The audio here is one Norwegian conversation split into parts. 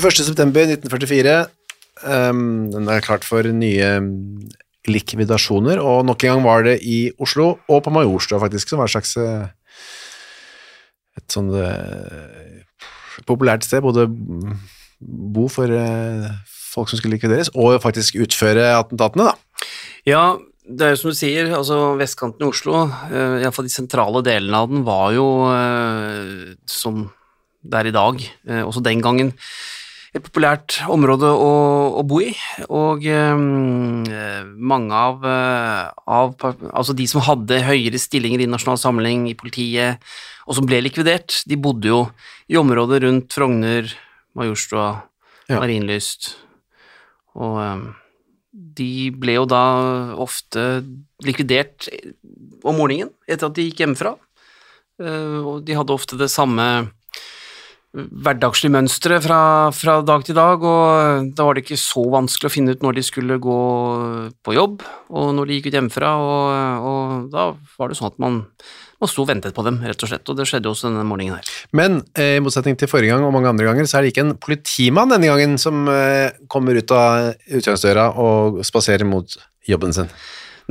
September 1944. Um, den er klart for nye likvidasjoner, og nok en gang var det i Oslo, og på Majorstua faktisk, som var et slags uh, et sånn uh, populært sted, både bo for uh, folk som skulle likvideres, og faktisk utføre attentatene, da. Ja, det er jo som du sier, altså vestkanten i Oslo, uh, iallfall de sentrale delene av den, var jo som det er i dag, også den gangen, et populært område å, å bo i. Og eh, mange av, av, Altså de som hadde høyere stillinger i nasjonal samling, i politiet, og som ble likvidert, de bodde jo i området rundt Frogner, Majorstua, Ja. Marienlyst. Og eh, de ble jo da ofte likvidert om morgenen etter at de gikk hjemmefra. Eh, og de hadde ofte det samme hverdagslige mønstre fra, fra dag til dag, og da var det ikke så vanskelig å finne ut når de skulle gå på jobb, og når de gikk ut hjemmefra, og, og da var det sånn at man, man sto og ventet på dem, rett og slett, og det skjedde også denne morgenen her. Men eh, i motsetning til forrige gang og mange andre ganger, så er det ikke en politimann denne gangen som eh, kommer ut av utgangsdøra og spaserer mot jobben sin.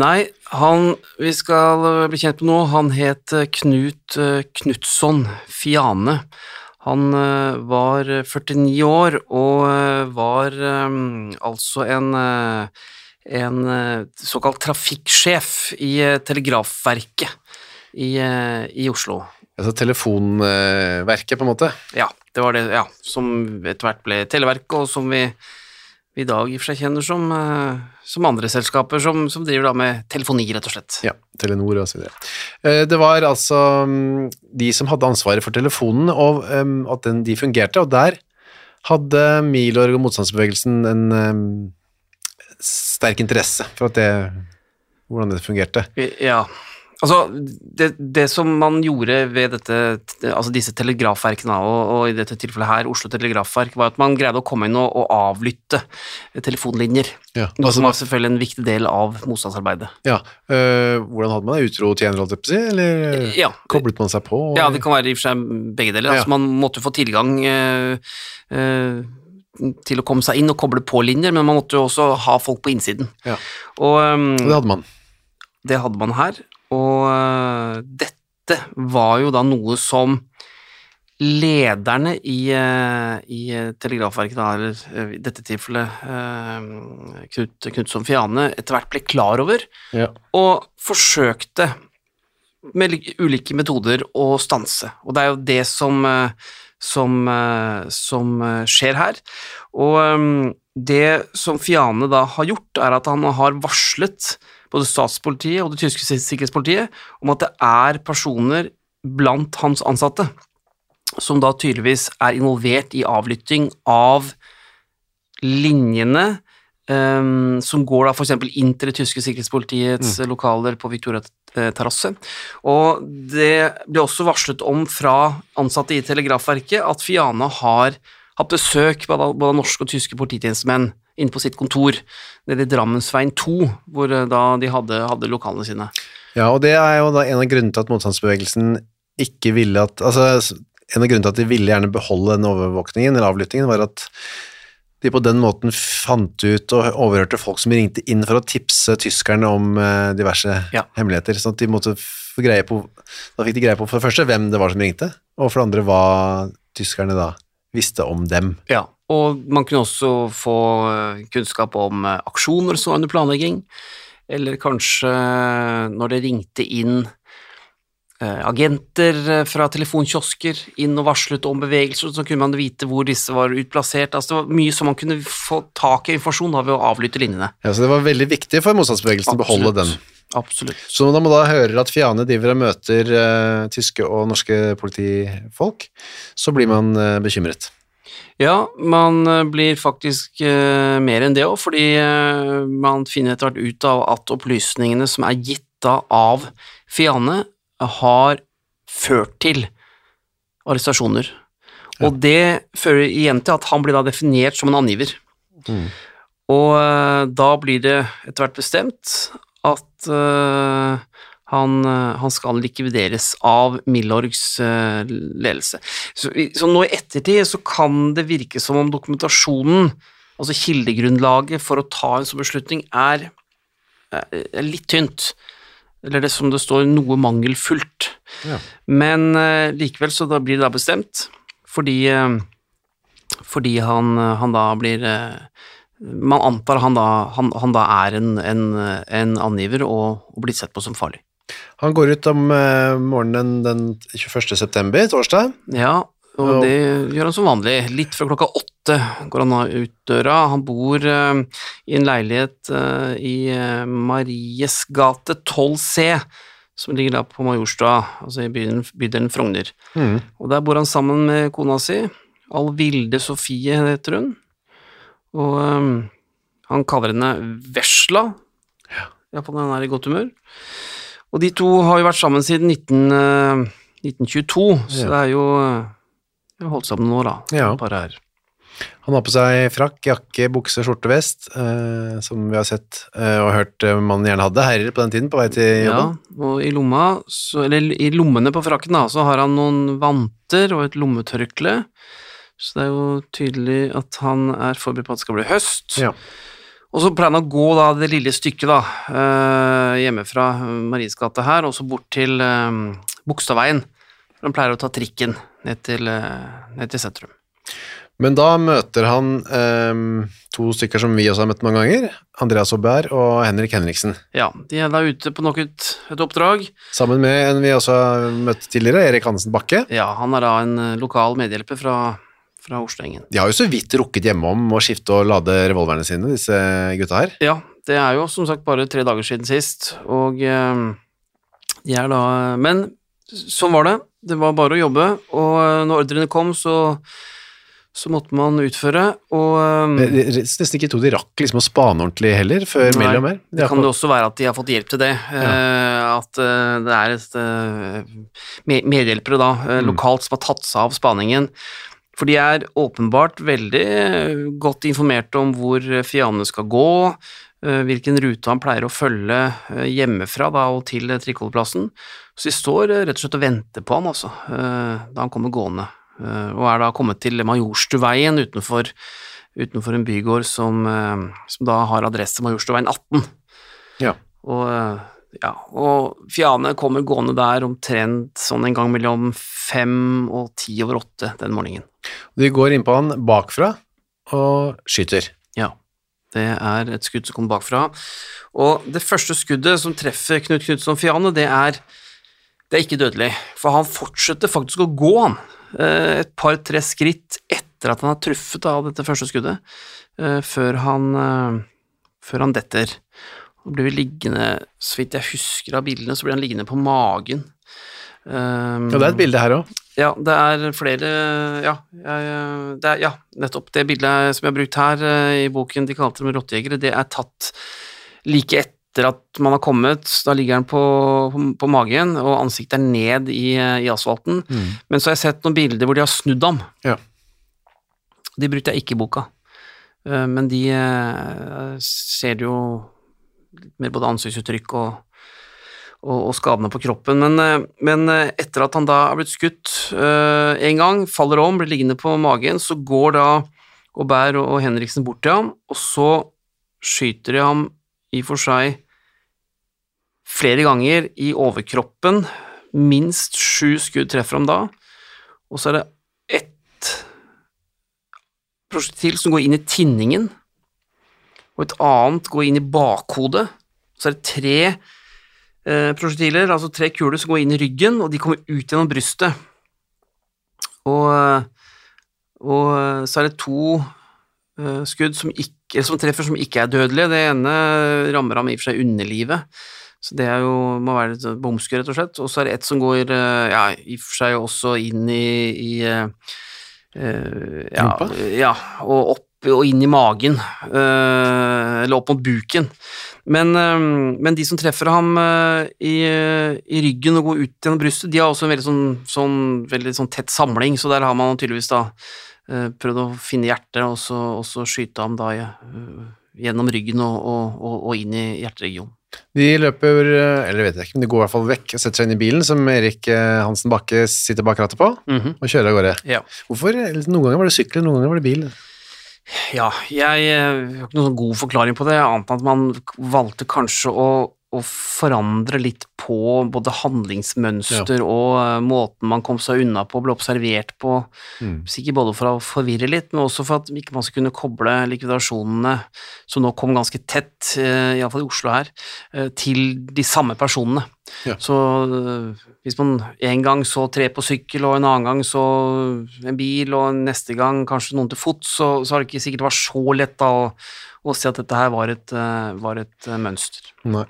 Nei, han vi skal bli kjent med nå, han het eh, Knut Knutson Fiane. Han eh, var 49 år og eh, var eh, altså en, eh, en eh, såkalt trafikksjef i eh, Telegrafverket i, eh, i Oslo. Altså telefonverket, på en måte. Ja, det var det, ja, som etter hvert ble Televerket, og som vi, vi i dag i og for seg kjenner som, eh, som andre selskaper som, som driver da med telefoni, rett og slett. Ja, Telenor og så videre. Eh, Det var altså mm, de som hadde ansvaret for telefonen, og at den, de fungerte, og der hadde Milorg og motstandsbevegelsen en sterk interesse for at det, hvordan det fungerte. Ja, altså det, det som man gjorde ved dette, altså disse telegrafverkene, og, og i dette tilfellet her Oslo Telegrafverk, var at man greide å komme inn og, og avlytte telefonlinjer. Ja, Noe altså, som var selvfølgelig en viktig del av motstandsarbeidet. ja, øh, hvordan hadde man det? Utro tjener, holdt jeg på å si, eller Ja, koblet man seg på? ja, det kan være i og for seg begge deler. Ja. Altså man måtte få tilgang øh, øh, til å komme seg inn og koble på linjer, men man måtte jo også ha folk på innsiden. Ja. Og Det hadde man. Det hadde man her, og øh, dette var jo da noe som lederne i, øh, i Telegrafverket, da, eller øh, i dette tilfellet Knut, Knutson Fiane, etter hvert ble klar over, Ja. og forsøkte med ulike metoder å stanse. Og det er jo det som, som, som skjer her. Og det som Fiane da har gjort, er at han har varslet både statspolitiet og det tyske sikkerhetspolitiet om at det er personer blant hans ansatte som da tydeligvis er involvert i avlytting av linjene um, som går da f.eks. inn til det tyske sikkerhetspolitiets lokaler på Victoria eh, terrasse. Og det ble også varslet om fra ansatte i Telegrafverket at Fiana har hatt besøk både av både av norske og tyske polititjenestemenn inne på sitt kontor nede i Drammensveien 2, hvor eh, da de hadde, hadde lokalene sine. Ja, og det er jo da en av grunnene til at motstandsbevegelsen ikke ville at Altså, en av grunnene til at de ville gjerne beholde den overvåkningen, eller avlyttingen, var at de på den måten fant ut og overhørte folk som ringte inn for å tipse tyskerne om eh, diverse Ja. hemmeligheter. Sånn at de måtte få greie på Da fikk de greie på for det første hvem det var som ringte, og for det andre hva tyskerne da visste om dem. Ja, og man kunne også få eh, kunnskap om eh, aksjoner som var under planlegging, eller kanskje eh, når det ringte inn agenter fra telefonkiosker inn og varslet om bevegelser, så kunne man vite hvor disse var utplassert. Altså, det var mye som man kunne få tak i informasjon av ved å avlytte linjene. Ja, så det var veldig viktig for motstandsbevegelsen å beholde den. Absolutt. Så når man da hører at Fiane driver og møter uh, tyske og norske politifolk, så blir man uh, bekymret. Ja, man eh, blir faktisk eh, mer enn det òg, fordi eh, man finner etter hvert ut av at opplysningene som er gitt av Fiane, har ført til arrestasjoner. Og det fører igjen til at han blir da definert som en angiver. Og eh, da blir det etter hvert bestemt at eh, han, eh, han skal likvideres av Milorgs eh, ledelse. Så, så nå i ettertid så kan det virke som om dokumentasjonen, altså kildegrunnlaget for å ta en sånn beslutning, er, er litt tynt. Eller det som det står, noe mangelfullt. Ja. Men eh, likevel så da blir det da bestemt, fordi, eh, fordi han, han da blir eh, Man antar han da, han, han da er en, en, en angiver og, og blir sett på som farlig. Han går ut om eh, morgenen den 21. september, torsdag. Ja, og det gjør han som vanlig. Litt før klokka åtte går han ut døra. Han bor eh, i en leilighet eh, i Maries gate 12C, som ligger da på Majorstua, altså i bydelen, Frogner. Mm. Og der bor han sammen med kona si, Alvilde Sofie heter hun, og um, han kaller henne Vesla, iallfall når han er i godt humør. Og de to har jo vært sammen siden 19, uh, 1922, så Ja. det er jo uh, holdt sammen nå, da. Ja. Bare her. Han har på seg frakk, jakke, bukse, skjorte, vest, eh, som vi har sett eh, og hørt eh, mannen gjerne hadde, herrer på den tiden, på vei til jobben. Ja, og i lomma, så, eller i lommene på frakken, da, så har han noen vanter og et lommetørkle. Så det er jo tydelig at han er forberedt på at det skal bli høst. Ja. Og så pleier han å gå da det lille stykket da, eh, hjemme fra Maries gate her, og så bort til eh, Bogstadveien. Han pleier å ta trikken ned til, eh, ned til sentrum. Men da møter han eh, to stykker som vi også har møtt mange ganger, Andreas Aubert og Henrik Henriksen, Ja, de er da ute på nok et, et oppdrag. sammen med en vi også har møtt tidligere, Erik Hansen Bakke. Ja, han er da en lokal medhjelper fra, fra Osloengen. De har jo så vidt rukket hjemom å skifte og lade revolverne sine, disse gutta her. Ja, det er jo som sagt bare tre dager siden sist, og eh, de er da Men sånn var det. Det var bare å jobbe, og eh, når ordrene kom, så, så måtte man utføre, og eh, Det er nesten ikke to de rakk liksom å spane ordentlig heller, før Nei, og mer. Det kan det også være at de har fått hjelp til det. eh, At det er et medhjelpere da, eh, lokalt som har tatt seg av spaningen. For de er åpenbart veldig eh, godt informert om hvor Fiane skal gå, eh, hvilken rute han pleier å følge eh, hjemmefra da, og til trikkeholdeplassen. Så de står eh, rett og slett og venter på ham altså, eh, da han kommer gående, eh, og er da kommet til Majorstuveien utenfor, utenfor en bygård som, eh, som da har adresse Majorstuveien 18. Ja. Og, eh, ja, og Fiane kommer gående der omtrent sånn en gang mellom fem og ti over åtte den morgenen. De går innpå han bakfra og skyter. Ja, det er et skudd som kommer bakfra. Og det første skuddet som treffer Knut Knutson Fiane, det er, det er ikke dødelig, for han fortsetter faktisk å gå, han. eh, Et par-tre skritt etter at han er truffet av dette første skuddet, eh, før han, eh, før han detter. Og blir vel liggende, så vidt jeg husker av bildene, så blir han liggende på magen. Um, Og det er et bilde her òg. ja, det er flere Ja, det er, ja nettopp. Det bildet som jeg har brukt her eh, i boken De kalte dem rottejegere, det er tatt like etter at man har kommet. Da ligger han på, på, på magen, og ansiktet er ned i, i asfalten. Men så har jeg sett noen bilder hvor de har snudd ham. Ja. De brukte jeg ikke i boka, Eh, men de ser ser jo litt mer både ansiktsuttrykk og og, og skadene på kroppen. Men, eh, men eh, etter at han da er blitt skutt eh, en gang, faller om, blir liggende på magen, så går da Aubert og, og Henriksen bort til ham, og så skyter de ham i og for seg flere ganger i overkroppen. Minst sju skudd treffer ham da. Og så er det ett prosjektil som går inn i tinningen, og et annet går inn i bakhodet. Så er det tre eh, prosjektiler, altså tre kuler, som går inn i ryggen, og de kommer ut gjennom brystet. Og, og så er det to eh, skudd som, ikke, som treffer som ikke er dødelige. Det ene rammer ham i og for seg underlivet, så det jo, må være et bomskudd, rett og slett. Og så er det ett som går eh, ja, i og for seg også inn i, i eh, eh, ja, ja, og opp og inn i magen, eh, eller opp mot buken. Men, eh, men de som treffer ham eh, i, i ryggen og går ut gjennom brystet, de har også en veldig sånn, sånn, veldig sånn tett samling, så der har man tydeligvis da prøvd å finne hjertet, og så, og så skyte ham da gjennom ryggen og, og, og, inn i hjerteregionen. De løper, eller vet jeg ikke, men de går i hvert fall vekk og setter seg inn i bilen som Erik Hansen Bakke sitter bak rattet på, og kjører av gårde. Ja. Hvorfor? Noen ganger var det sykkel, noen ganger var det bil. Ja, jeg eh, har ikke noen sånn god forklaring på det, annet enn at man valgte kanskje å, å forandre litt på både handlingsmønster og eh, måten man kom seg unna på, ble observert på, sikkert både for å forvirre litt, men også for at ikke man skulle kunne koble likvidasjonene, som nå kom ganske tett, uh, iallfall i Oslo her, eh, til de samme personene. Ja. Så eh, hvis man en gang så tre på sykkel, og en annen gang så en bil, og neste gang kanskje noen til fots, så, så har det ikke sikkert vært så lett da å, å se at dette her var et, eh, var et eh, mønster. Nei.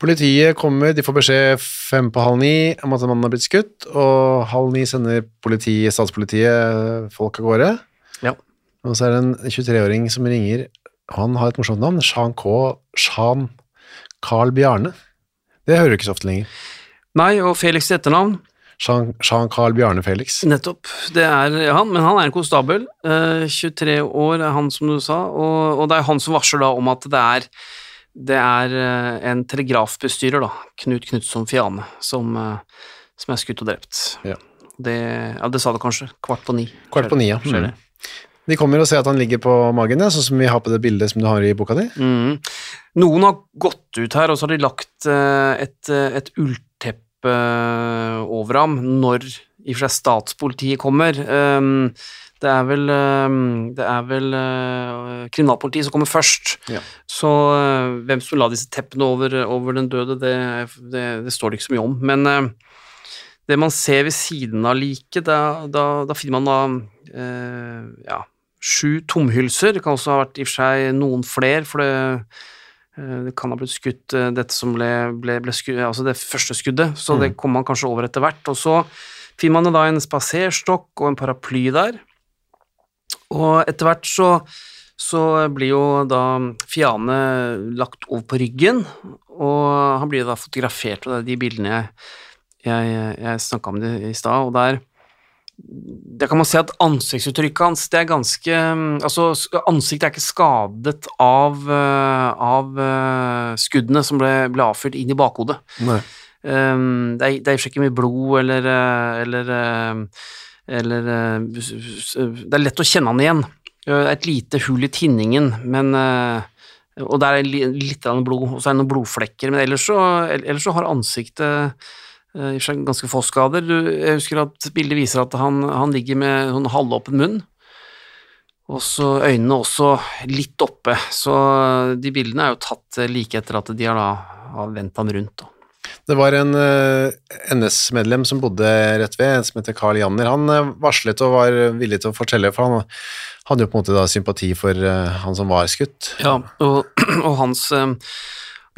Politiet kommer, de får beskjed fem på halv ni om at mannen har blitt skutt, og halv ni sender politiet, statspolitiet folk av gårde. Ja. Og så er det en 23-åring som ringer, han har et morsomt navn, Shan K. Shan Carl Bjarne. Det hører du ikke så ofte lenger. Nei, og Felix til etternavn, Jean, Jean Carl Bjarne Felix. nettopp, det er han, men han er en konstabel, eh, 23 år er han som du sa, og, og det er han som varsler da om at det er, det er eh, en telegrafbestyrer da, Knut Knutson Fiane, som, eh, som er skutt og drept. Ja. Det, ja, det sa du kanskje, kvart på ni. Kvart på ni, ja. Mm. De kommer og ser at han ligger på magen, ja, sånn som vi har på det bildet som du har i boka di. Mm. Noen har gått ut her, og så har de lagt eh, et, et ullteppe over ham når i og for seg statspolitiet kommer. Det er vel, um, det er vel uh, kriminalpolitiet som kommer først. Ja. Så uh, hvem som la disse teppene over, over den døde, det, det, det står det ikke så mye om. Men uh, det man ser ved siden av liket, da, da, da finner man da eh, ja, sju tomhylser. Det kan også ha vært i og for seg noen flere, for det, eh, det kan ha blitt skutt eh, dette som ble, ble, ble skutt, altså det første skuddet, så det kommer man kanskje over etter hvert. Og så finner man da en spaserstokk og en paraply der. Og etter hvert så, så blir jo da Fiane lagt over på ryggen, og han blir da fotografert, og det er de bildene jeg, jeg, jeg snakka om det i stad, og der der kan man se at ansiktsuttrykket hans det er ganske Altså, ansiktet er ikke skadet av, eh, av eh, skuddene som ble, ble avfyrt inn i bakhodet. Um, det, er, i og for seg ikke mye blod eller eh, eller, eller eh, Det er lett å kjenne han igjen. Et lite hull i tinningen, men eh, Og der er litt blod, og så er det noen blodflekker, men ellers så, ellers så har ansiktet eh, i seg ganske få skader. Jeg husker at bildet viser at han, han ligger med sånn halvåpen munn, og så øynene også litt oppe, så de bildene er jo tatt like etter at de har da vendt ham rundt. Da. Det var en eh, NS-medlem som bodde rett ved, som heter Carl Janner. Han eh, varslet og var villig til å fortelle, for han hadde jo på en måte da sympati for eh, han som var skutt. Ja, og, og hans uh,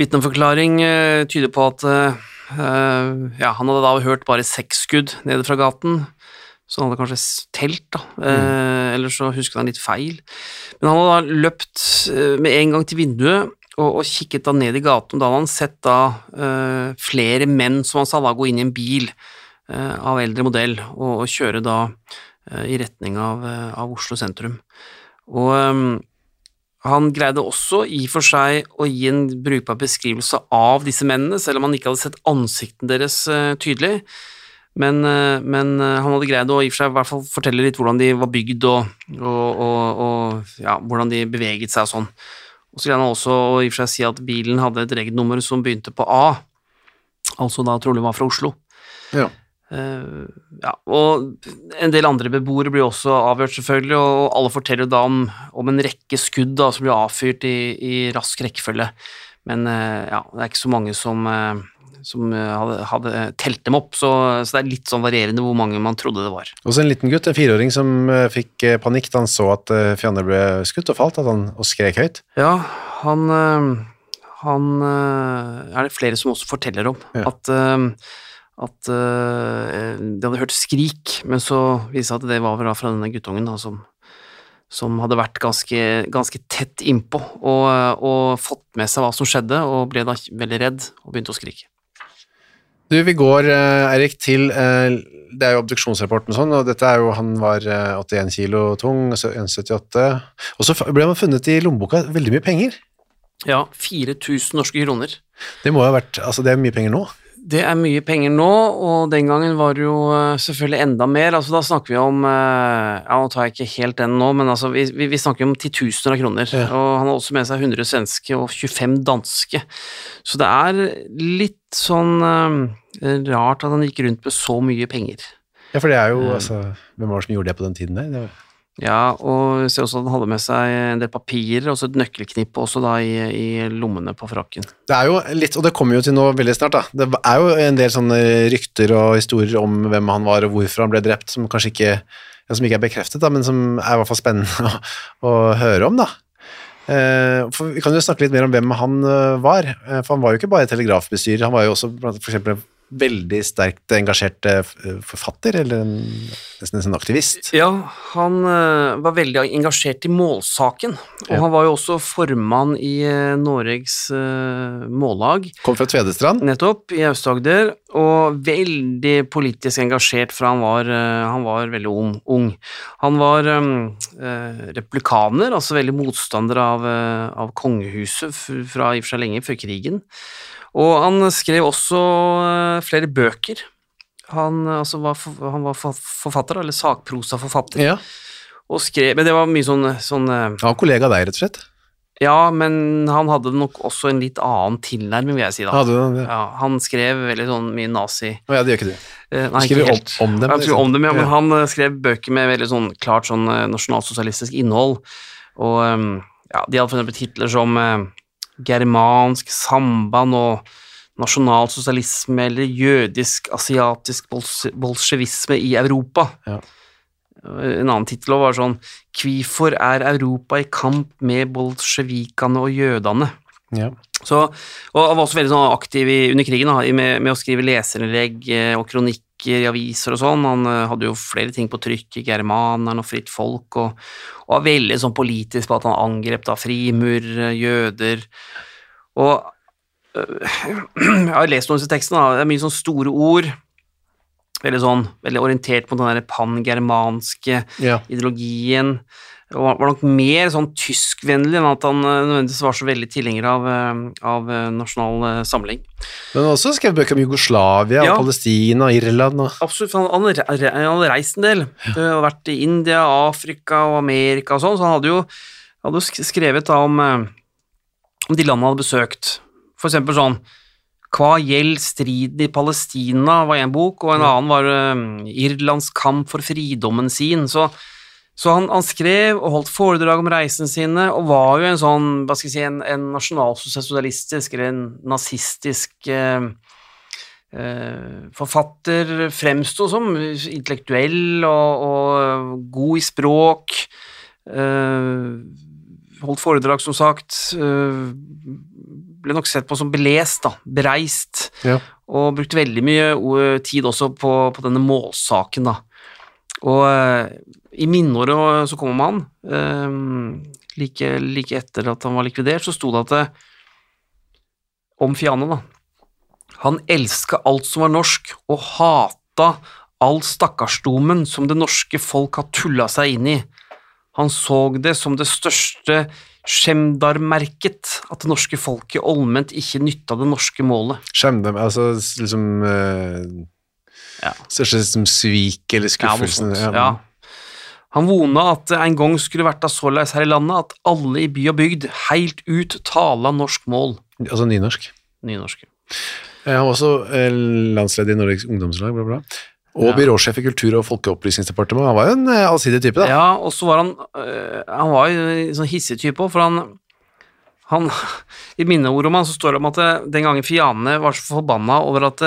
vitneforklaring uh, tyder på at eh, ja, han hadde da hørt bare seks skudd nede fra gaten, så han hadde kanskje telt, da, eh, eller så husket han litt feil. Men han hadde da løpt med en gang til vinduet og, og kikket da ned i gaten, da hadde han sett da uh, flere menn, som han sa, da gå inn i en bil uh, av eldre modell og, og kjøre da uh, i retning av, av Oslo sentrum. Og um, han greide også i og for seg å gi en brukbar beskrivelse av disse mennene, selv om han ikke hadde sett ansikten deres tydelig. Men, men han hadde greid å i for seg hvert fall fortelle litt hvordan de var bygd, og, og, og ja, hvordan de beveget seg og sånn. Og så greide han også i og for seg si at bilen hadde et regnummer som begynte på A, altså da trolig var fra Oslo. Ja. Uh, ja, og en del andre beboere blir også avhørt, selvfølgelig, og alle forteller da om, om en rekke skudd da, som blir avfyrt i, i rask rekkefølge. Men uh, ja, det er ikke så mange som, eh, som eh, hadde, hadde telt dem opp, så, så det er litt sånn varierende hvor mange man trodde det var. Og så en liten gutt, en fireåring, som eh, fikk eh, panikk da han så at eh, ble skutt og falt, han, og skrek høyt. Ja, han, han er det flere som også forteller om. Ja. At, at de hadde hørt skrik, men så viste det seg at det var fra denne guttungen da, som, som hadde vært ganske, ganske tett innpå og, og fått med seg hva som skjedde, og ble da veldig redd og begynte å skrike. Du, vi går, eh, Erik, til eh, Det er jo obduksjonsrapporten og sånn, og dette er jo Han var eh, 81 kilo tung, 1,78. Og så ble man funnet i lommeboka veldig mye penger. Ja, 4000 norske kroner. Det må jo ha vært Altså, det er mye penger nå. Det er mye penger nå, og den gangen var det jo eh, selvfølgelig enda mer. Altså, da snakker vi om eh, Ja, nå tar jeg ikke helt den nå, men altså, vi, vi, snakker om titusener av kroner. Ja. Og han har også med seg 100 svenske og 25 danske. Så det er litt sånn eh, rart at han gikk rundt med så mye penger. Ja, for det er jo altså Hvem var det som gjorde det på den tiden der? Ja, og ser også at han hadde med seg en del papirer, og et nøkkelknippe også da i, i lommene på frakken. det er jo litt, og det kommer jo til nå veldig snart, da. Det er jo en del sånne rykter og historier om hvem han var og hvorfor han ble drept, som kanskje ikke ja, som ikke er bekreftet, da, men som er i hvert fall spennende å, å høre om, da. Eh, for Vi kan jo snakke litt mer om hvem han eh, var. Eh, for Han var jo ikke bare telegrafbestyrer, han var jo også for eksempel veldig sterkt engasjert eh, forfatter, eller en, nesten en aktivist. Ja, han eh, var veldig engasjert i målsaken, og Ja. han var jo også formann i uh, Noregs eh, mållag, Kom fra Tvedestrand. nettopp, i Aust-Agder, og veldig politisk engasjert fra han var, eh, han var veldig ung. Han var eh, altså veldig motstander av, eh, av kongehuset fra i og for seg lenge før krigen, og han skrev også eh, flere bøker. Han, eh, altså, var, han var forfatter, eller sakprosaforfatter. Ja. Skrev, men det var mye sånn, sånn ja, var kollega av deg, rett og slett. Ja, men han hadde nok også en litt annen tilnærming, vil jeg si. da. Hadde det? Ja, han skrev veldig sånn mye nazi... Å ja, det gjør ikke du. Eh, nei, skrev ikke helt. om dem. Ja, tror liksom. om dem, ja, men Ja. han eh, skrev bøker med veldig sånn klart sånn eh, nasjonalsosialistisk innhold. Og eh, ja, de hadde for eksempel titler som eh, Germansk samband og nasjonalsosialisme eller jødisk-asiatisk bolsjevisme i Europa. Ja. En annen tittel var sånn Kvifor er Europa i kamp med bolsjevikene og jødene? Ja. Så, og han var også veldig sånn aktiv i, under krigen da, med, med å skrive leserinnlegg og og kronikker i aviser og sånn. Han eh, hadde jo flere ting på trykk i Germaneren og Fritt Folk, og, og var veldig sånn politisk på at han angrep da frimur, jøder Og øh, jeg har lest noen av disse tekstene, da. det er mye sånn store ord. Veldig sånn, veldig orientert mot den der pangermanske ja. ideologien. Og var nok mer sånn tyskvennlig enn at han eh, nødvendigvis var så veldig tilhenger av, eh, av eh, nasjonal samling. Men han har også skrevet bøker om Jugoslavia, Ja. Palestina, Irland og Absolutt, han, hadde reist en del. Hadde vært i India, Afrika og Amerika og sånn, så han hadde jo, hadde jo skrevet da om, om de landene han hadde besøkt. For eksempel sånn Hva gjelder striden i Palestina, var en bok, og en annen var um, Irlands kamp for fridommen sin. Så, så han, han skrev og holdt foredrag om reisene sine, og var jo en sånn, hva skal jeg si, en, en nasjonalsosialistisk eller en nazistisk eh, eh, forfatter fremsto som intellektuell og, og god i språk. eh, holdt foredrag, som sagt. eh, ble nok sett på som belest, da, bereist, Ja. og brukte veldig mye tid også på, på denne målsaken, da. Og eh, i minneåret så kom man, eh, like, like etter at han var likvidert, så sto det at det, om Fiane, da. Han elska alt som var norsk, og hata all stakkarsdomen som det norske folk har tulla seg inn i. Han så det som det største skjemdarmerket at det norske folket allment ikke nytta det norske målet. Skjemdarm, altså liksom uh, Ja. Største som svik eller Ja, skuffelsen. sånt. Ja. Han vona at en gang skulle vært da såleis her i landet at alle i by og bygd heilt ut tala norsk mål. Altså nynorsk. Nynorske. Eh, Han var også eh, landsleder i Norges ungdomslag, bla, bla. Og Ja. byråsjef i Kultur- og folkeopplysningsdepartementet. Han var jo en eh, allsidig type, da. Ja, og så var han Han var jo en sånn hissig type òg, for han, han I minneordet om han så står det om at den gangen Fiane var så forbanna over at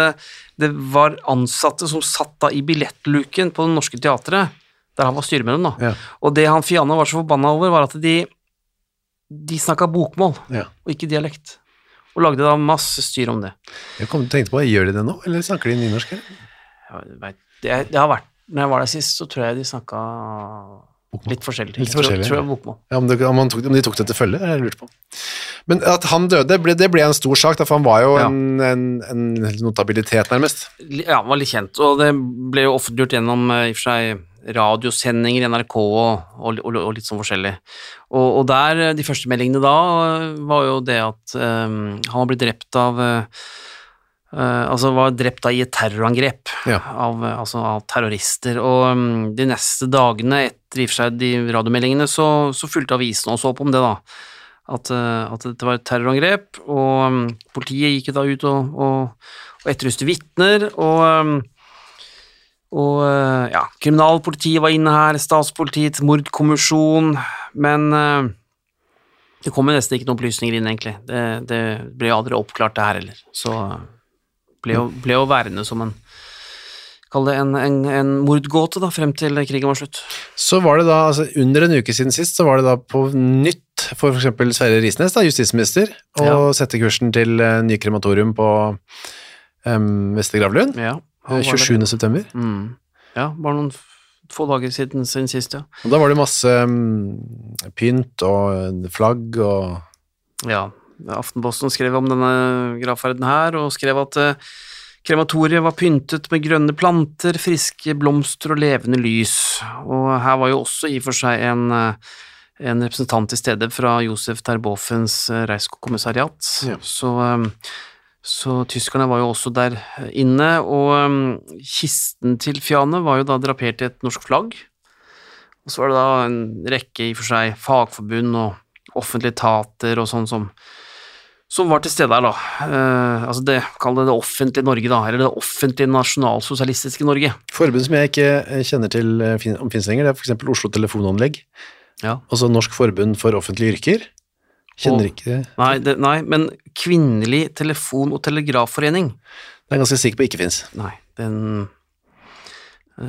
det, var ansatte som satt da i billettluken på Det Norske Teatret, der han var styremedlem, da. Ja. Og det han Fianne var så forbanna over, var at de, de snakka bokmål, Ja. og ikke dialekt. Og lagde da masse styr om det. Jeg kom, tenkte på, Gjør de det nå, eller snakker de nynorsk? Det, det har vært Når jeg var der sist, så tror jeg de snakka litt forskjellig. Litt Jeg tror- forskjellig, jeg bokmål. Ja, om, det, om, tok, om de tok det til følge, jeg lurt på. Men at han døde, ble, det ble en stor sak, for han var jo Ja. en, en, en notabilitet, nærmest. Ja, han var litt kjent, og det ble jo offentliggjort gjennom eh, i og for seg radiosendinger i NRK og, og, og, og litt sånn forskjellig. Og, der, eh, de første meldingene da, eh, var jo det at um, han var blitt drept av eh, eh, Altså var drept da i et terrorangrep Ja. av, eh, altså av terrorister. Og um, de neste dagene etter i og for seg de radiomeldingene, så, så fulgte avisen også opp om det, da. At, uh, at dette var et terrorangrep, og um, politiet gikk da ut og, og, og etterlyste vitner, og, um, og uh, ja, kriminalpolitiet var inne her, statspolitiets mordkommisjon, men uh, det kom jo nesten ikke noen opplysninger inn, egentlig. Det, det ble aldri oppklart, det her heller. Så uh, ble jo, ble jo værende som en Kall det en, en, en mordgåte, da, frem til krigen var slutt. Så var det da, altså under en uke siden sist, så var det da på nytt for f.eks. Sverre Risnes, da, justisminister, å Ja. sette kursen til uh, ny krematorium på um, Vestre Gravlund, Ja, eh, han var det. 27. september. Mm. Ja, bare noen få dager siden, siden sist, ja. Og da var det masse um, pynt og eh, flagg og Ja, Aftenposten skrev om denne gravferden her, og skrev at eh, krematoriet var pyntet med grønne planter, friske blomster og levende lys, og her var jo også i og for seg en, eh, en representant til stede fra Josef Terbofens eh, reiskommissariat, Ja. så, så tyskerne var jo også der inne, og kisten til Fiane var jo da drapert i et norsk flagg, og så var det da en rekke i og for seg fagforbund og offentlige etater og sånn som som var til stede her, da. Eh, altså det, Kall det det offentlige Norge, da, eller det offentlige nasjonalsosialistiske Norge. forbund som jeg ikke eh, kjenner til eh, om finnes lenger, det er for eksempel Oslo Telefonanlegg, Ja. altså Norsk Forbund for offentlige yrker. Kjenner Og- ikke det. Nei, det, nei, men Kvinnelig telefon- og telegrafforening Det er jeg ganske sikker på ikke finnes. Nei, den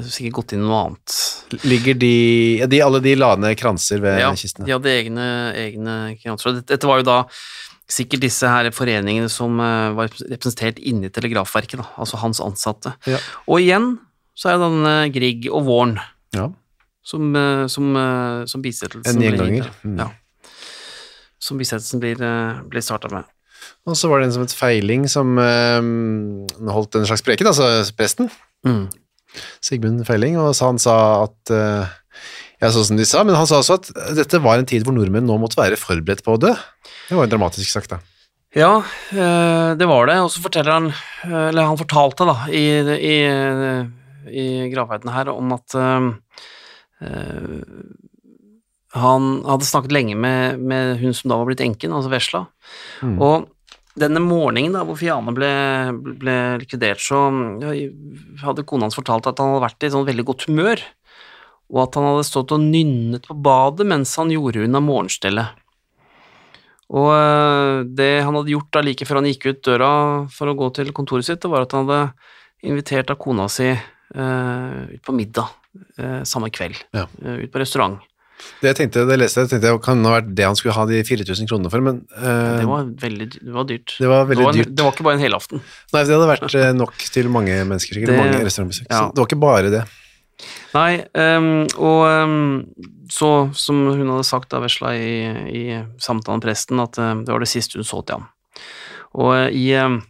sikkert gått inn i noe annet. Ligger de, ja, de Alle de la ned kranser ved Ja, kistene? de hadde egne, egne kranser. Dette var jo da sikkert disse her foreningene som eh, var representert inni Telegrafverket, da, altså hans ansatte. Ja. Og igjen så er det denne Grieg og Våren Ja. som, eh, som, eh, som bisettelsen En gjenganger. Mm. Ja. Som bisettelsen blir, blir starta med. Og så var det en som het Feiling, som eh, holdt en slags preken, altså presten. Mm. Sigmund Feiling, og så han sa at eh, Ja, sånn som de sa, men han sa også at dette var en tid hvor nordmenn nå måtte være forberedt på å dø. Det var jo dramatisk sagt, da. Ja, eh, det var det, og så forteller han eh, Eller han fortalte, da, i, i, i gravferden her om at eh, han hadde snakket lenge med, med hun som da var blitt enken, altså Vesla. Mm. Og denne morgenen da, hvor Fiane ble, ble likvidert, så hadde kona hans fortalt at han hadde vært i sånn veldig godt humør, og at han hadde stått og nynnet på badet mens han gjorde unna morgenstellet. Og øh, det han hadde gjort da like før han gikk ut døra for å gå til kontoret sitt, det var at han hadde invitert av kona si uh, ut på middag uh, samme kveld, Ja. uh, ut på restaurant. Det jeg tenkte, det leste jeg, tenkte jeg kan ha vært det han skulle ha de 4000 kronene for, men uh, Det var veldig det var dyrt. det var veldig det, var en, dyrt. det var ikke bare en helaften. Nei, det hadde vært eh, nok til mange mennesker, sikkert. Det- mange restaurantbesøk. ja. Så det var ikke bare det. Nei, um, og um, så, som hun hadde sagt da, Vesla, i, i samtalen med presten, at uh, det var det siste hun så til ham. Og uh, i, ehm,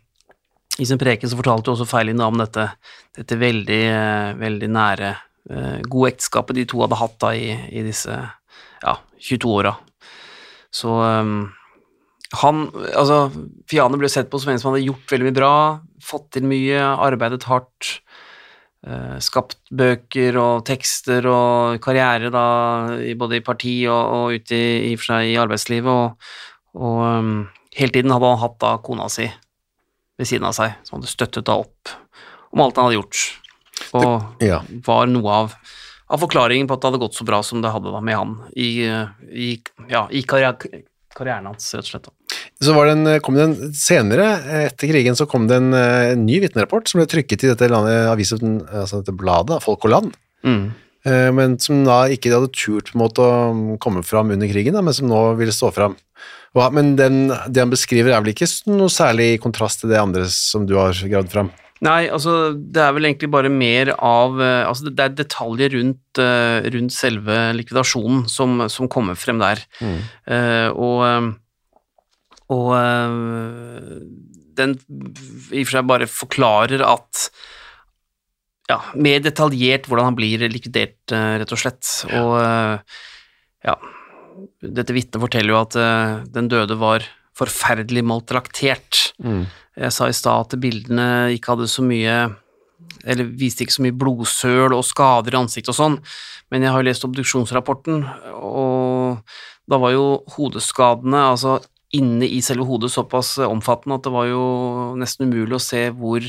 i sin preken så fortalte hun også Feilin om dette, dette veldig, uh, veldig nære, eh, gode ekteskapet de to hadde hatt da i, i disse ja, 22 åra. Så han, altså, Fiane ble sett på som en som hadde gjort veldig mye bra, fått til mye, arbeidet hardt, skapt bøker og tekster og karriere da, både i parti og, og ute i, i, seg i arbeidslivet, og, og um, hele tiden hadde han hatt da kona si ved siden av seg, som hadde støttet da opp om alt han hadde gjort, og Ja. var noe av, av forklaringen på at det hadde gått så bra som det hadde da med han i, eh, i, ja, i karriere, karrieren hans, rett og slett. Så var det en, kom det en, senere, etter krigen, så kom det en, eh, ny vitnerapport som ble trykket i dette landet, avisen, altså dette bladet, Folk og Land, Mm. eh, men som da ikke hadde turt på en måte å komme fram under krigen, da, men som nå ville stå fram. Men den, det han beskriver er vel ikke noe særlig i kontrast til det andre som du har gravd fram? Nei, altså det er vel egentlig bare mer av eh, Altså det er detaljer rundt, eh, rundt selve likvidasjonen som, som kommer frem der. Eh, og eh, og eh, den i og for seg bare forklarer at ja, mer detaljert hvordan han blir likvidert, eh, rett og slett. Og eh, ja, dette vitnet forteller jo at den døde var forferdelig maltraktert. Jeg sa i stad at bildene ikke hadde så mye eller viste ikke så mye blodsøl og skader i ansiktet og sånn, men jeg har jo lest obduksjonsrapporten, og da var jo hodeskadene, altså inne i selve hodet, såpass omfattende at det var jo nesten umulig å se hvor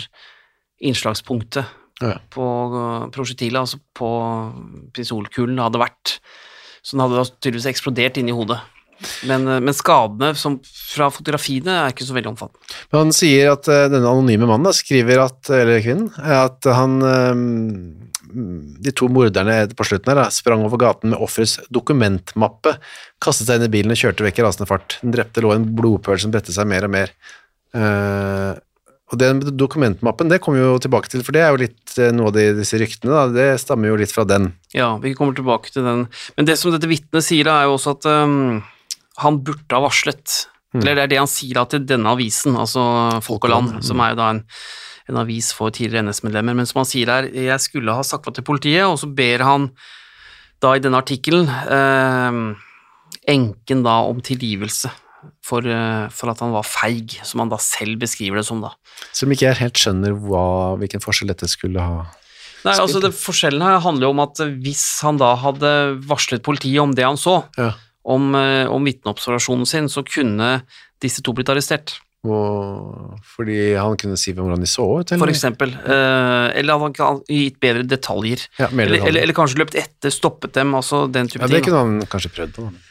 innslagspunktet Ja. på prosjektilet, altså på pistolkulen, hadde vært. Så den hadde da tydeligvis eksplodert inni hodet. Men, men skadene som fra fotografiene er ikke så veldig omfattende. Men han sier at eh, denne anonyme mannen da, skriver at, eller kvinnen, at han eh, de to morderne på slutten her da, sprang over gaten med offerets dokumentmappe, kastet seg inn i bilen og kjørte vekk i rasende fart. Den drepte lå en blodpøl som bredte seg mer og mer. Uh, og den dokumentmappen, det kommer vi jo tilbake til, for det er jo litt eh, noe av de, disse ryktene, da. det stammer jo litt fra den. Ja, vi kommer tilbake til den. Men det som dette vitnet sier, da, er jo også at um, han burde ha varslet. Eller det er det han sier da til denne avisen, altså Folk og Land, som er jo da en, en avis for tidligere NS-medlemmer, men som han sier her, jeg skulle ha sagt fra til politiet, og så ber han da i denne artikkelen eh, enken da om tilgivelse for, øh, for at han var feig, som han da selv beskriver det som da. Som ikke jeg helt skjønner hva, hvilken forskjell dette skulle ha. Nei, altså det, Forskjellen her handler jo om at hvis han da hadde varslet politiet om det han så, Ja. om, eh, om vitneobservasjonen sin, så kunne disse to blitt arrestert, Og, fordi han kunne si hvordan de så ut, eller? for eksempel. Eh, eller han kan gitt bedre detaljer. Ja, eller, detaljer. eller, eller kanskje løpt etter, stoppet dem, altså den type Ja, det ting. kunne han kanskje prøvd på. da.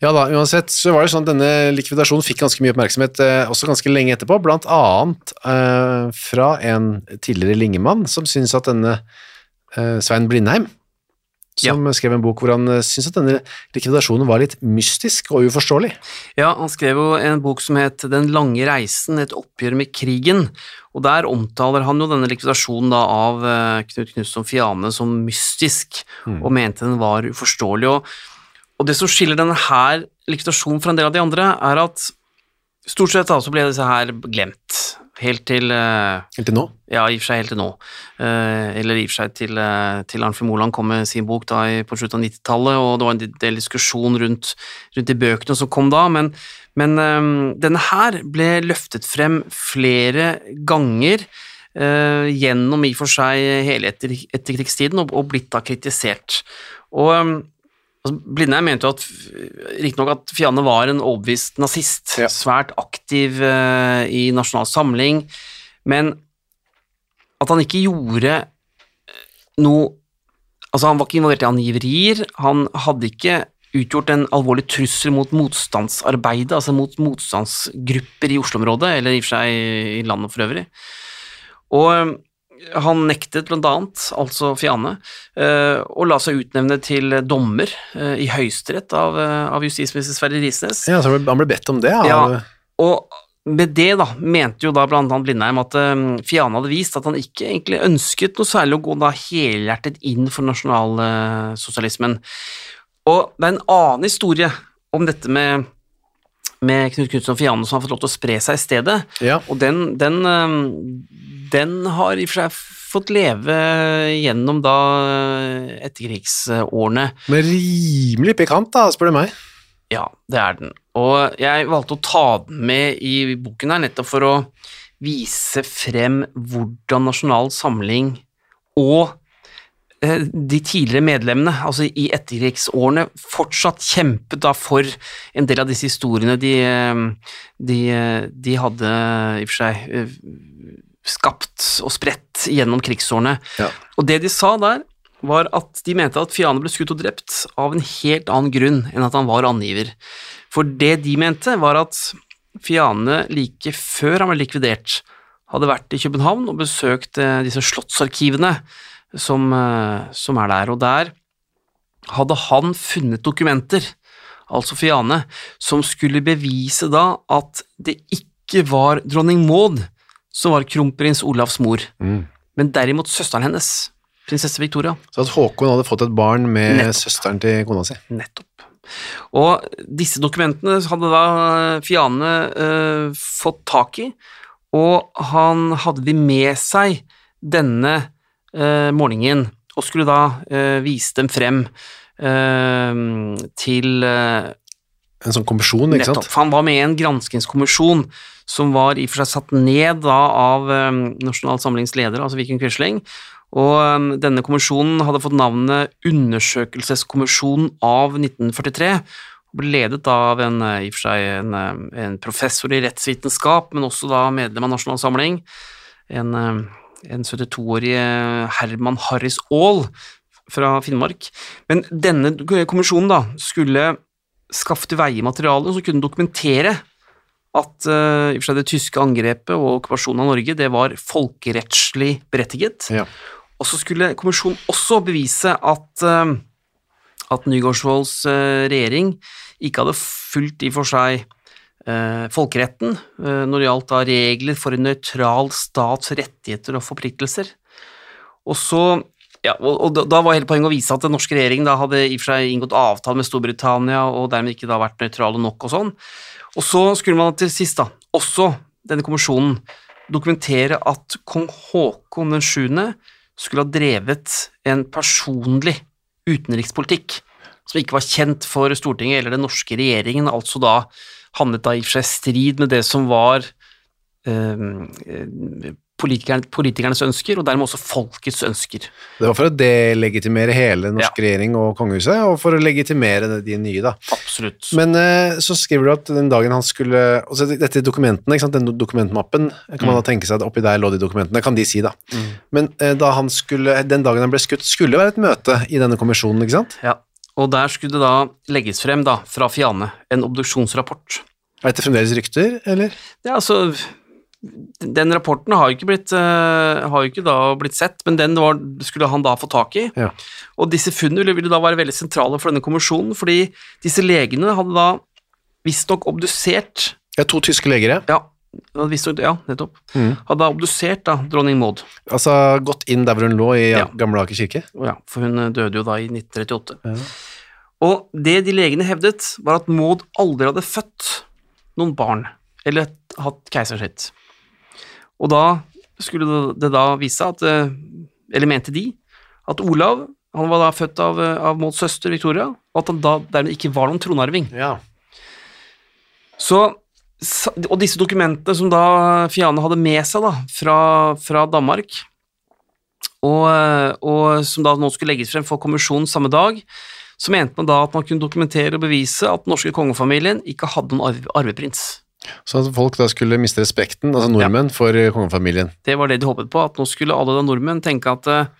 Ja da, uansett så var det sånn at denne likvidasjonen fikk ganske mye oppmerksomhet eh, også ganske lenge etterpå, blant annet eh, fra en tidligere lingemann som syntes at denne eh, Svein Blindheim, som skrev en bok hvor han eh, syntes at denne likvidasjonen var litt mystisk og uforståelig. Ja, han skrev jo en bok som het Den lange reisen, et oppgjør med krigen, og der omtaler han jo denne likvidasjonen da av eh, Knut Knutson Fiane som mystisk, og mente den var uforståelig. Og, og det som skiller denne her likvidasjonen fra en del av de andre, er at stort sett da så ble disse her glemt, helt til uh, Helt til nå. ja, i og for seg helt til nå. Uh, eller i og for seg til, uh, til Arnfrid Moland kom med sin bok da i, på slutten av 90-tallet, og det var en del diskusjon rundt, rundt de bøkene som kom da, men, men eh, denne her ble løftet frem flere ganger uh, gjennom i og for seg hele etter, etterkrigstiden og, og blitt da kritisert. Og eh, altså, Blindheim mente jo at riktignok at Fianne var en overbevist nazist, Ja. svært aktiv uh, i Nasjonal Samling, men at han ikke gjorde eh, noe Altså, han var ikke involvert i angiverier, han hadde ikke utgjort en alvorlig trussel mot motstandsarbeidet, altså mot motstandsgrupper i Oslo-området, eller i og for seg i landet for øvrig. Og han nektet blant annet, altså Fiane, eh, å la seg utnevne til dommer eh, i Høyesterett av, eh, av justisminister Sverre Risnes. Ja, så han ble bedt om det. av- Ja, og med det da, mente jo da blant annet Blindheim at Fiane hadde vist at han ikke egentlig ønsket noe særlig å gå da helhjertet inn for nasjonalsosialismen. Og det er en annen historie om dette med, med Knut Knutson Fiane som har fått lov til å spre seg i stedet, Ja. og den, den, den har i og for seg fått leve gjennom da etterkrigsårene. Men rimelig pikant, da, spør du meg. Ja, det er den. Og jeg valgte å ta den med i boken her nettopp for å vise frem hvordan Nasjonal Samling og de tidligere medlemmene, altså i etterkrigsårene, fortsatt kjempet da for en del av disse historiene de, eh, de, eh, de hadde i og for seg eh, skapt og spredt gjennom krigsårene. Ja. Og det de sa der, var at de mente at Fiane ble skutt og drept av en helt annen grunn enn at han var angiver. For det de mente, var at Fiane like før han ble likvidert, hadde vært i København og besøkt eh, disse slottsarkivene som, eh, som er der. Og der hadde han funnet dokumenter, altså Fiane, som skulle bevise da at det ikke var dronning Maud som var kronprins Olavs mor, Mm. men derimot søsteren hennes, prinsesse Victoria. Så at Håkon hadde fått et barn med Nettopp. søsteren til kona si. Nettopp. Og disse dokumentene hadde da Fiane eh, fått tak i, og han hadde de med seg denne eh, morgenen, og skulle da eh, vise dem frem eh, til eh, En sånn kommisjon, ikke Nettopp. sant? For han var med i en granskingskommisjon som var i og for seg satt ned da av um, Nasjonal Samlings leder, altså Viken Quisling. Og um, denne kommisjonen hadde fått navnet Undersøkelseskommisjonen av 1943. og ble ledet av en, i og for seg en, en professor i rettsvitenskap, men også da medlem av Nasjonal Samling. En, um, en 72-årig Herman Harris Aall fra Finnmark. Men denne kommisjonen da skulle skaffe til veie materiale som kunne dokumentere at uh, det tyske angrepet og okkupasjonen av Norge det var folkerettslig berettiget. Ja. Og så skulle kommisjonen også bevise at, uh, at Nygaardsvolds uh, regjering ikke hadde fulgt i for seg folkeretten eh, når det gjaldt da regler for en nøytral stats rettigheter og forpliktelser. Og så ja, og, da- var hele poenget å vise at den norske regjeringen da hadde i og for seg inngått avtale med Storbritannia og dermed ikke da vært nøytrale nok og sånn. Og så skulle man til sist da, også denne kommisjonen, dokumentere at kong Haakon den 7. skulle ha drevet en personlig utenrikspolitikk som ikke var kjent for Stortinget eller den norske regjeringen, altså da handlet da i og for seg strid med det som var eh, politikerne, politikernes ønsker, og dermed også folkets ønsker. Det var for å delegitimere hele norsk ja. regjering og kongehuset, og for å legitimere de nye, da. Absolutt. Men eh, så skriver du at den dagen han skulle altså Dette dokumentene, ikke sant? den dokumentmappen, kan man da tenke seg at oppi der lå de dokumentene, kan de si, da. Men eh, da han skulle, den dagen han ble skutt, skulle det være et møte i denne kommisjonen, ikke sant? Ja, og der skulle det da legges frem da, fra Fiane, en obduksjonsrapport. Er dette fremdeles rykter, eller? Ja, altså, den rapporten har jo ikke blitt, eh, har jo ikke da blitt sett, men den var, skulle han da få tak i. Ja. Og disse funnene ville, ville da være veldig sentrale for denne kommisjonen, fordi disse legene hadde da visstnok obdusert Ja, to tyske leger, ja. Ja, ja, nettopp. Mm. Hadde obdusert da dronning Maud. Altså gått inn der hvor hun lå i Ja. Gamle Aker kirke. Ja, for hun eh, døde jo da i 1938. Ja. Og det de legene hevdet, var at Maud aldri hadde født noen barn, eller hatt keisersnitt. Og da skulle det- da vise seg at, eh, eller mente de, at Olav han var da født av, eh, av Mauds søster Victoria, og at han da dermed ikke var noen tronarving. Ja. Så, og disse dokumentene som da Fiane hadde med seg da, fra, fra Danmark, og, eh, og som da nå skulle legges frem for kommisjonen samme dag, så mente man da at man kunne dokumentere og bevise at den norske kongefamilien ikke hadde noen arve, arveprins. Så at folk da skulle miste respekten, altså nordmenn, for eh, kongefamilien. Det var det de håpet på, at nå skulle alle da nordmenn tenke at eh,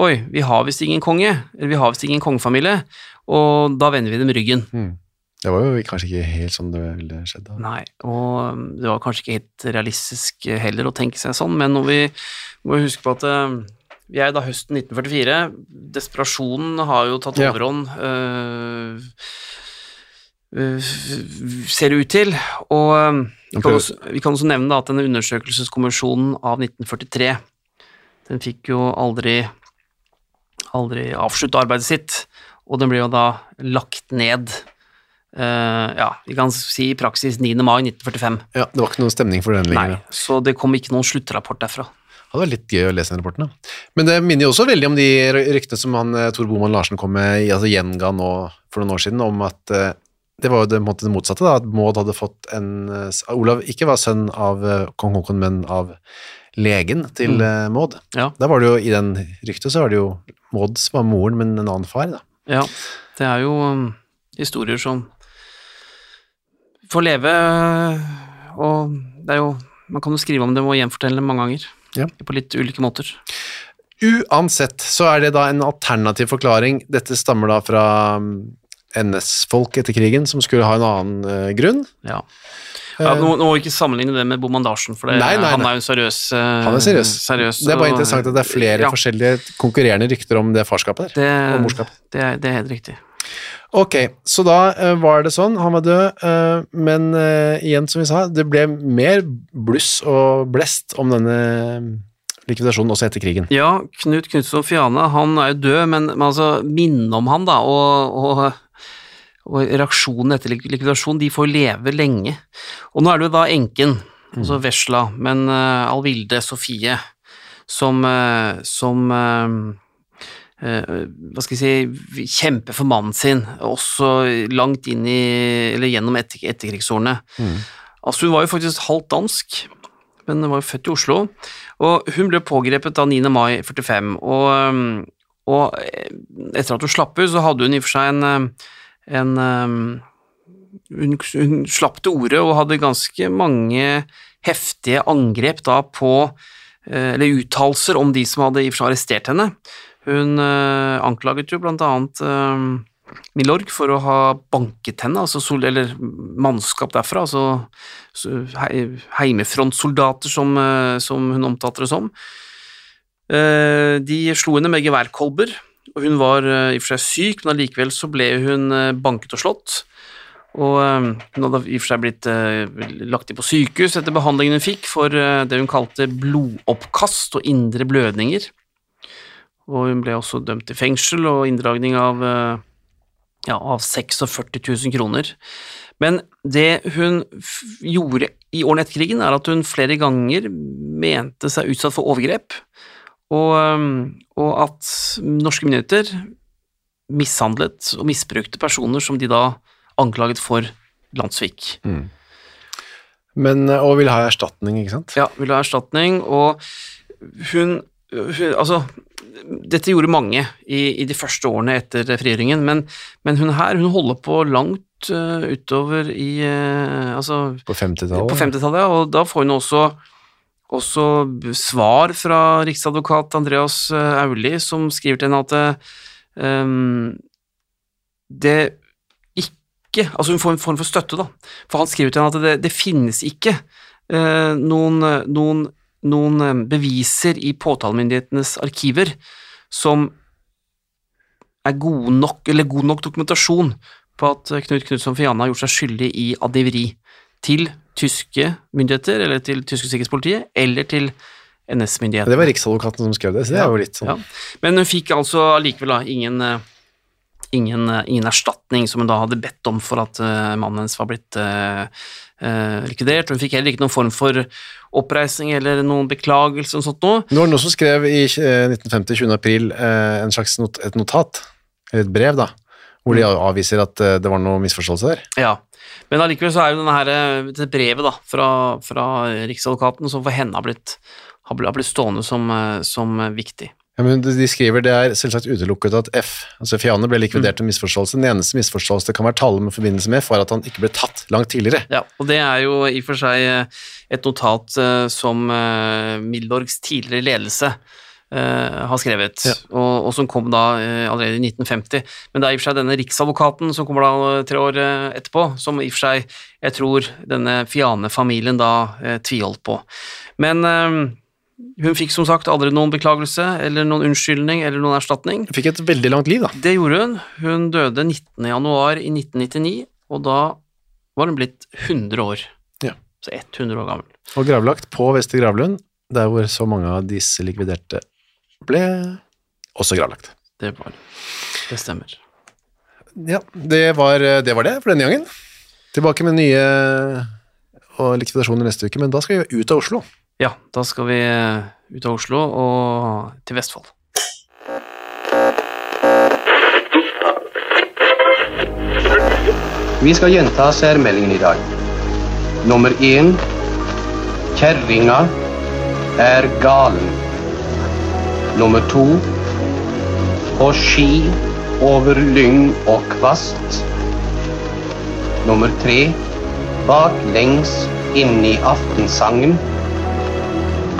oi, vi har visst ingen konge, eller vi har visst ingen kongefamilie, og da vender vi dem ryggen. Det var jo kanskje ikke helt sånn det ville skjedd. da. Nei, og um, det var kanskje ikke helt realistisk heller å tenke seg sånn, men når vi må huske på at eh, vi er da høsten 1944, desperasjonen har jo tatt overhånd, øh, ser det ut til, og øh, vi kan, også, vi kan også nevne at denne undersøkelseskommisjonen av 1943, den fikk jo aldri, aldri avsluttet arbeidet sitt, og den ble jo da lagt ned, Uh, ja, vi kan si i praksis 9. mai 1945. Ja, Det var ikke noen stemning for den Nei, så det kom ikke noen sluttrapport derfra. Det hadde vært litt gøy å lese den rapporten. Da. Men det minner jo også veldig om de ryktene som han, eh, Tor Boman Larsen kom med, i- altså gjenga nå for noen år siden, om at eh, det var jo det, det motsatte, da, at Maud hadde fått en eh, Olav ikke var sønn av kong Haakon, men av legen til Mm. Maud. Ja. Da var det jo, i den ryktet så var det jo Mauds var moren, men en annen far, da. Ja, det er jo um, historier som får leve, og det er jo Man kan jo skrive om det og gjenfortelle det mange ganger. Ja. På litt ulike måter. Uansett så er det da en alternativ forklaring. Dette stammer da fra mm, NS-folk etter krigen, som skulle ha en annen uh, grunn. Ja. Ja, nå, nå ikke sammenligne det med bomandasjen, for det, Nei, nei, han er jo seriøs. Uh, Han er seriøs. seriøs Det er bare og- interessant at det er flere Ja, forskjellige konkurrerende rykter om det farskapet der. det, og morskapet. Det, det er helt riktig. Ok, så da eh, var det sånn, han var død, men eh, igjen som vi sa, det ble mer bluss og blest om denne eh, likvidasjonen også etter krigen. Ja, Knut Knutson Fiane, han er jo død, men, men altså, minnet om han da, og, og, og reaksjonen etter likvidasjonen likvidasjon, de får leve lenge. Og nå er det jo da enken, altså Vesla, men uh, Alvilde Sofie, som, uh, som eh, hva skal jeg si, kjempe for mannen sin, også langt inn i, eller gjennom etter, etterkrigsårene. Altså, hun var jo faktisk halvt dansk, men var jo født i Oslo, og hun ble pågrepet da 9. mai 45, og, um, og eh, etter at hun slapp ut, så hadde hun i og for seg en, en hun, hun slapp til orde og hadde ganske mange heftige angrep da på, eh, eller uttalelser om de som hadde i og for seg arrestert henne. Hun eh, anklaget jo blant annet eh, Milorg for å ha banket henne, altså sol, eller mannskap derfra, altså så hei, heimefrontsoldater som, eh, som hun omtalte det som. De slo henne med geværkolber, og hun var i og for seg syk, men allikevel så ble hun banket og slått. Og hun hadde i og for seg blitt lagt inn på sykehus etter behandlingen hun fikk for det hun kalte blodoppkast og indre blødninger. Og hun ble også dømt til fengsel og inndragning av, eh, ja, av 46 000 kroner. Men det hun gjorde i årene etter krigen, er at hun flere ganger mente seg utsatt for overgrep, og, og at norske myndigheter mishandlet og misbrukte personer som de da anklaget for landssvik. Men, eh, og ville ha erstatning, ikke sant? Ja, ville ha erstatning, og hun, hun Altså, dette gjorde mange i, i de første årene etter frigjøringen, men, men hun her, hun holder på langt uh, utover i uh, Altså På 50-tallet? på 50-tallet, ja, og da får hun også, også svar fra riksadvokat Andreas eh, Auli, som skriver til henne at um, det ikke Altså, hun får en form for støtte, da, for han skriver til henne at det, det finnes ikke noen, noen, noen eh, beviser i påtalemyndighetenes arkiver som er god nok, eller god nok dokumentasjon på at Knut Knutson Fiana har gjort seg skyldig i adiveri til tyske myndigheter, eller til tyske sikkerhetspolitiet, eller til NS-myndighetene. Det var Riksadvokaten som skrev det, så det er jo litt sånn Ja. Men hun fikk altså allikevel ingen, eh, ingen, eh, ingen erstatning som hun da hadde bedt om for at mannen hennes var blitt eh, eh, likvidert. Hun fikk heller ikke noen form for oppreisning eller noen beklagelse og sånt noe. Det var noen som skrev i eh, 1950, 20. april, eh, en slags not, et notat, eller et brev, da, hvor de avviser at eh, det var noe misforståelse der. Ja, men allikevel så er jo denne her, eh, dette brevet da, fra, fra Riksadvokaten som for henne har blitt, har blitt, stående som, eh, som eh, viktig. Ja, men de skriver det er selvsagt utelukket at F, altså Fiane, ble likvidert med misforståelse. Den eneste misforståelse det kan være tale med forbindelse med var at han ikke ble tatt langt tidligere. Ja, og det er jo i og for seg eh, et notat eh, som Mildorgs Milorgs tidligere ledelse eh, har skrevet, Ja. og, og som kom da eh, allerede i 1950. Men det er i og for seg denne riksadvokaten som kommer da eh, tre år eh, etterpå, som i og for seg, jeg tror denne Fiane-familien da eh, tviholdt på. Men eh, hun fikk som sagt aldri noen beklagelse, eller noen unnskyldning, eller noen erstatning. Hun Fikk et veldig langt liv, da. Det gjorde hun. Hun døde 19. januar i 1999, og da var hun blitt 100 år. Ja. Så 100 år gammel. Og gravlagt på Vestre Gravlund, der hvor så mange av disse likviderte ble også gravlagt. Det var Det stemmer. Ja, det var det, var det for denne gangen. Tilbake med nye likvidasjoner neste uke, men da skal vi ut av Oslo. Ja, da skal vi eh, ut av Oslo og til Vestfold. Vi skal gjenta særmeldingen i dag. Nummer én. Kjerringa er galen. Nummer to. på ski over lyng og kvast. Nummer tre baklengs i aftensangen.